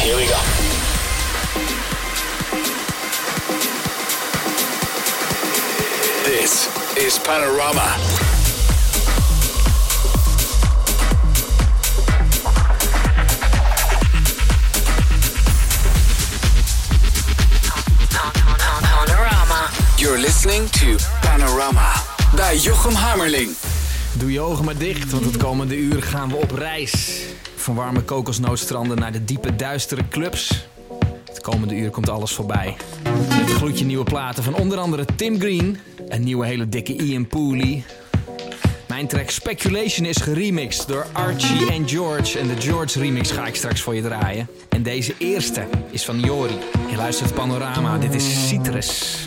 Here we go. This is Panorama. You're listening to Panorama bij Jochem Hammerling. Doe je ogen maar dicht, want het komende uur gaan we op reis. Van warme kokosnootstranden naar de diepe duistere clubs. Het komende uur komt alles voorbij. Met gloedje nieuwe platen van onder andere Tim Green. Een nieuwe hele dikke Ian Pooley. Mijn track Speculation is geremixed door Archie en George. En de George remix ga ik straks voor je draaien. En deze eerste is van Jori. Je luistert Panorama, dit is Citrus.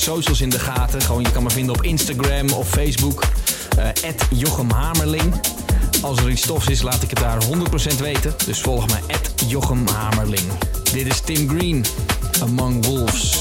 Socials in de gaten. Gewoon, je kan me vinden op Instagram of Facebook. eh Jochem Hamerling. Als er iets tofs is, laat ik het daar 100% weten. Dus volg mij, Jochem Hamerling. Dit is Tim Green, Among Wolves.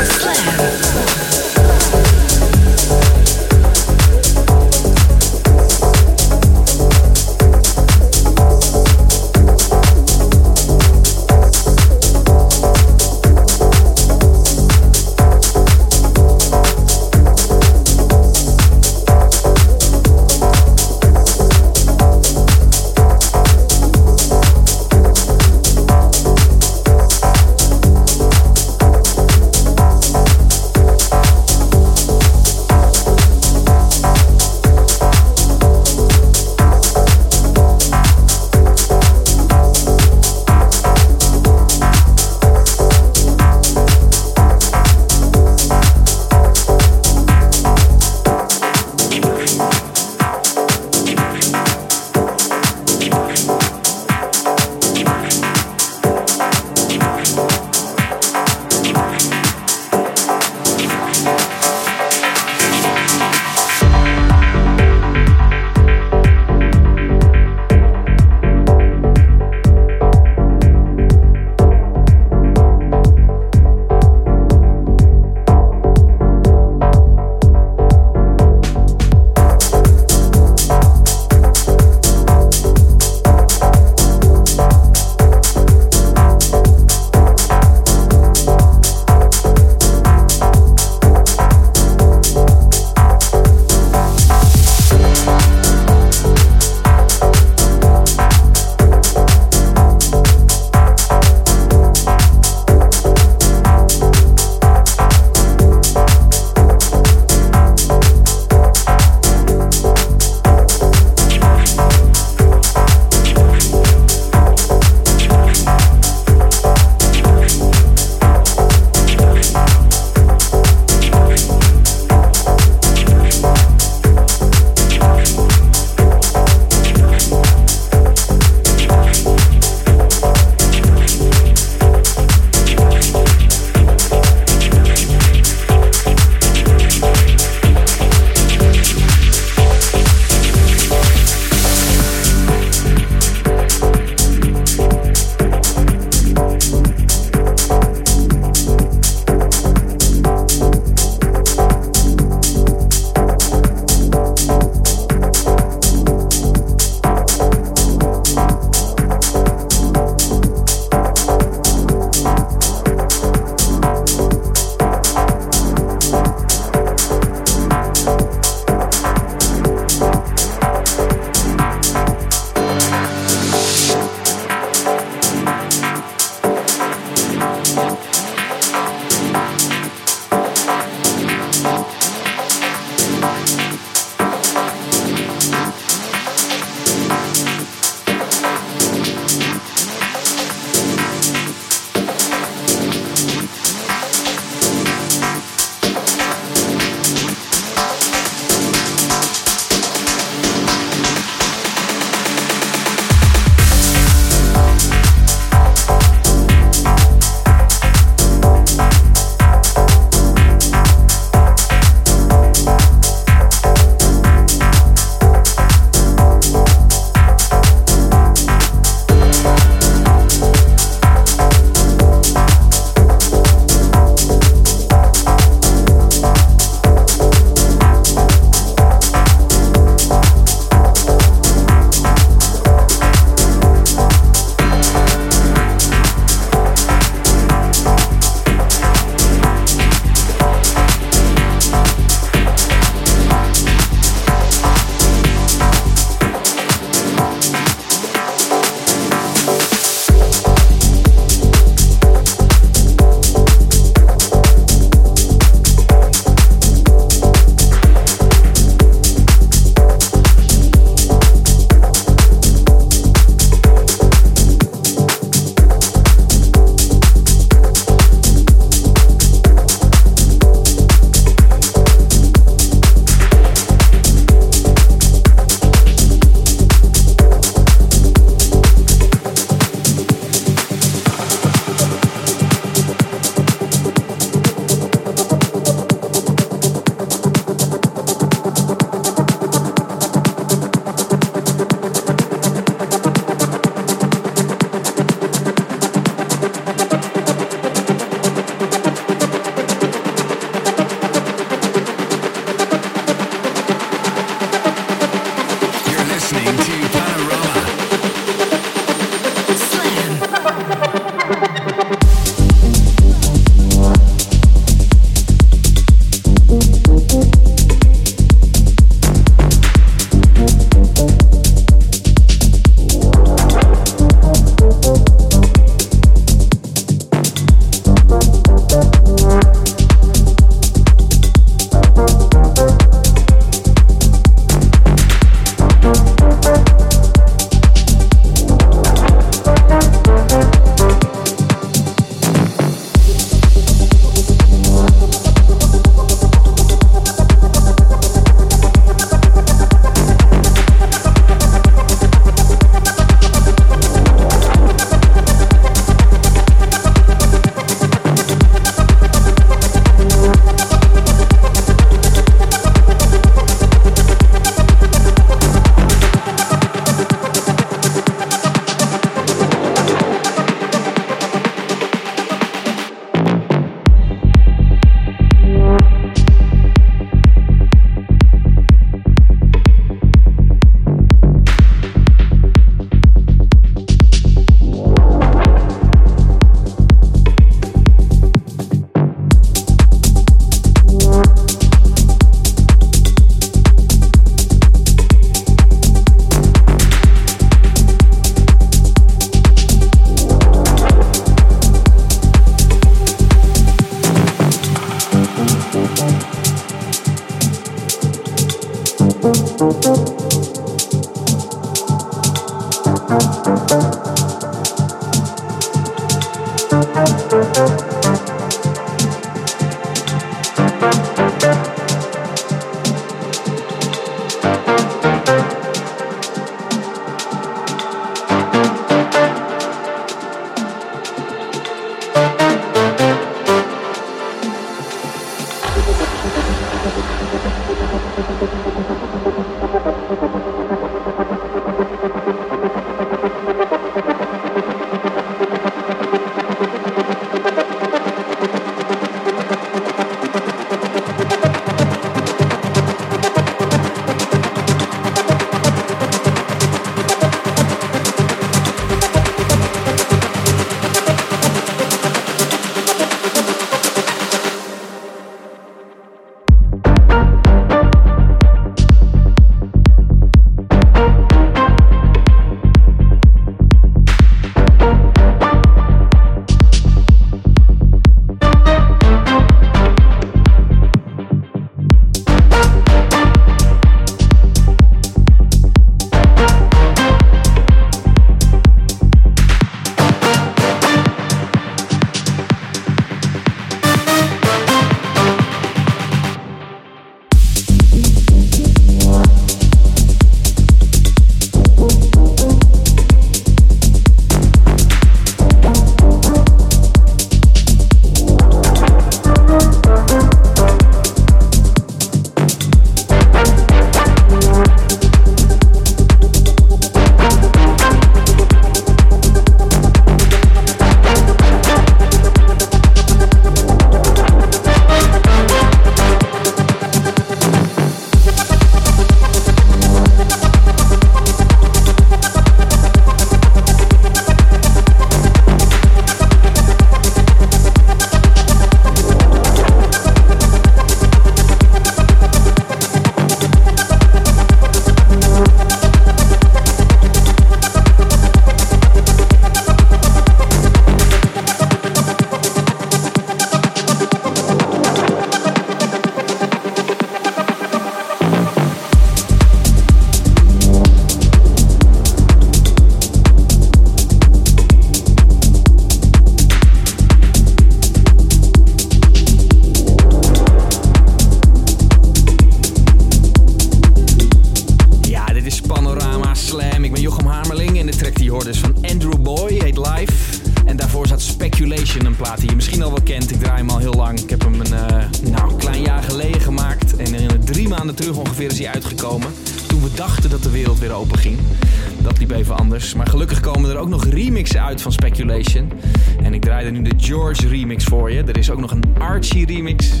Remix.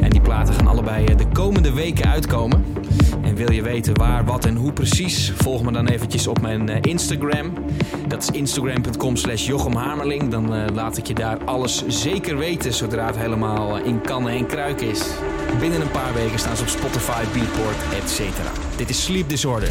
En die platen gaan allebei eh, de komende weken uitkomen. En wil je weten waar, wat en hoe precies? Volg me dan eventjes op mijn eh, Instagram. Dat is instagram.com slash. Dan eh, laat ik je daar alles zeker weten zodra het helemaal in kannen en kruiken is. Binnen een paar weken staan ze op Spotify, Beatport, etc. Dit is Sleep Disorder.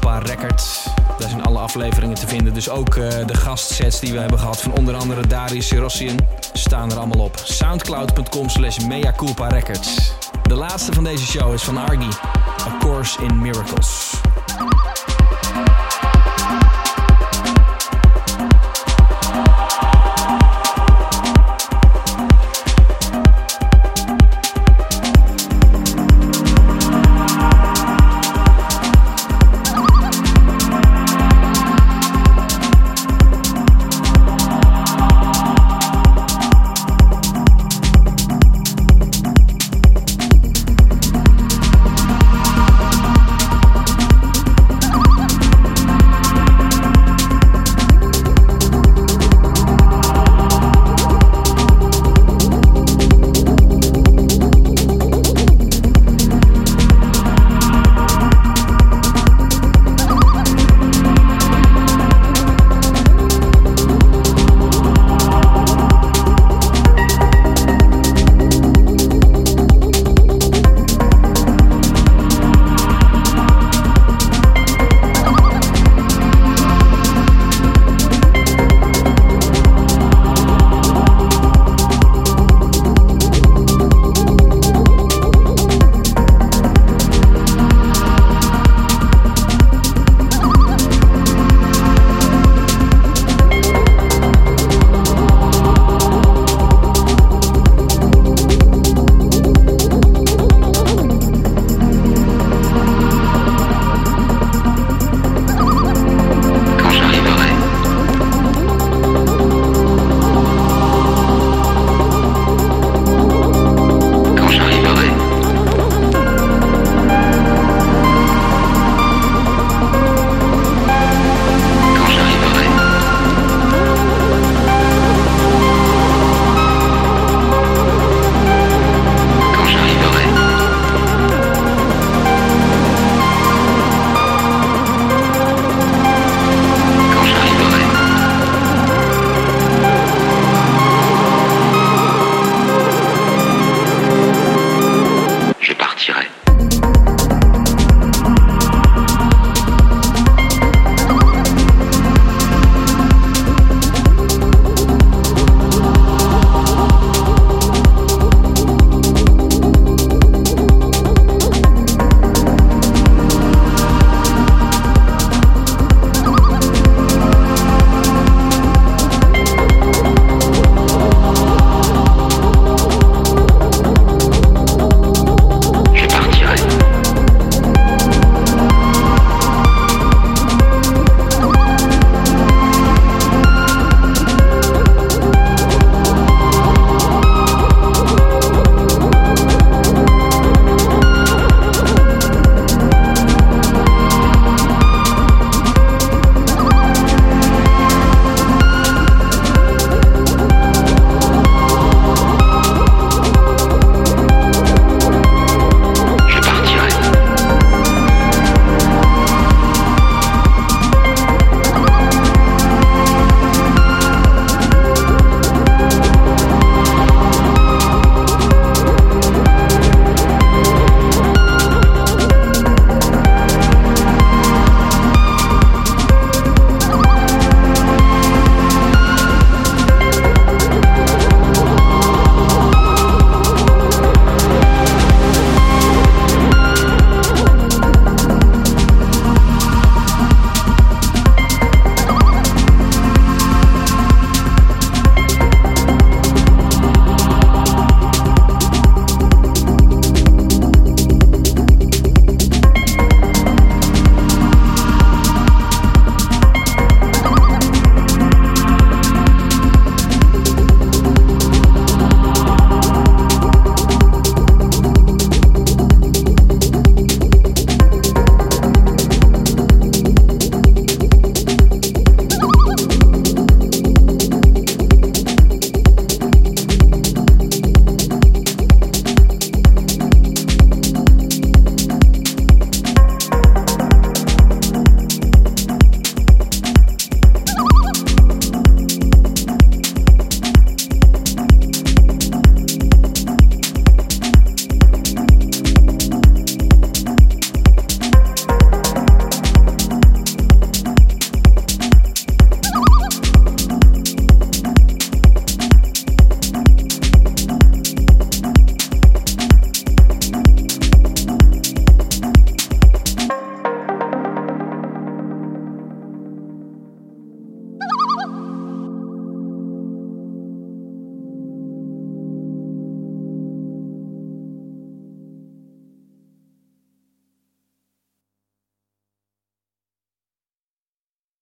Records. Daar zijn alle afleveringen te vinden. Dus ook uh, de gastsets die we hebben gehad van onder andere Darius Sirossian staan er allemaal op. Soundcloud.com slash records. De laatste van deze show is van Argy. A Course in Miracles.